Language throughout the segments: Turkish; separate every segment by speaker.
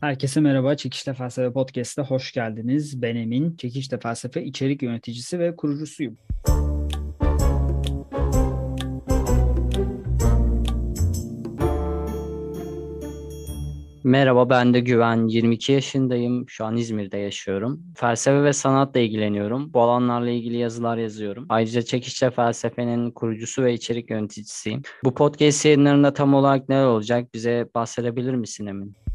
Speaker 1: Herkese merhaba. Çekişte Felsefe Podcast'a hoş geldiniz. Ben Emin. Çekişte Felsefe içerik yöneticisi ve kurucusuyum.
Speaker 2: Merhaba ben de Güven. 22 yaşındayım. Şu an İzmir'de yaşıyorum. Felsefe ve sanatla ilgileniyorum. Bu alanlarla ilgili yazılar yazıyorum. Ayrıca Çekişte Felsefe'nin kurucusu ve içerik yöneticisiyim. Bu podcast yayınlarında tam olarak neler olacak bize bahsedebilir misin Emin?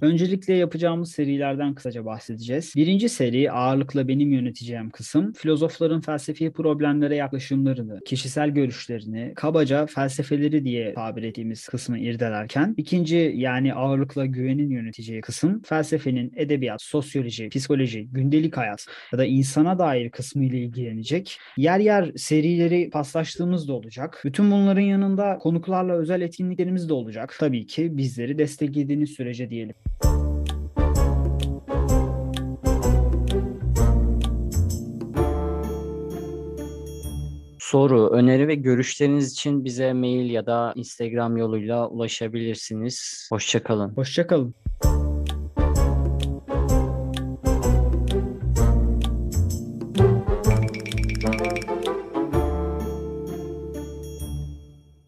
Speaker 1: Öncelikle yapacağımız serilerden kısaca bahsedeceğiz. Birinci seri ağırlıkla benim yöneteceğim kısım filozofların felsefi problemlere yaklaşımlarını, kişisel görüşlerini, kabaca felsefeleri diye tabir ettiğimiz kısmı irdelerken ikinci yani ağırlıkla güvenin yöneteceği kısım felsefenin edebiyat, sosyoloji, psikoloji, gündelik hayat ya da insana dair kısmı ile ilgilenecek. Yer yer serileri paslaştığımız da olacak. Bütün bunların yanında konuklarla özel etkinliklerimiz de olacak. Tabii ki bizleri desteklediğiniz sürece diyelim.
Speaker 2: Soru, öneri ve görüşleriniz için bize mail ya da Instagram yoluyla ulaşabilirsiniz. Hoşçakalın.
Speaker 1: Hoşçakalın.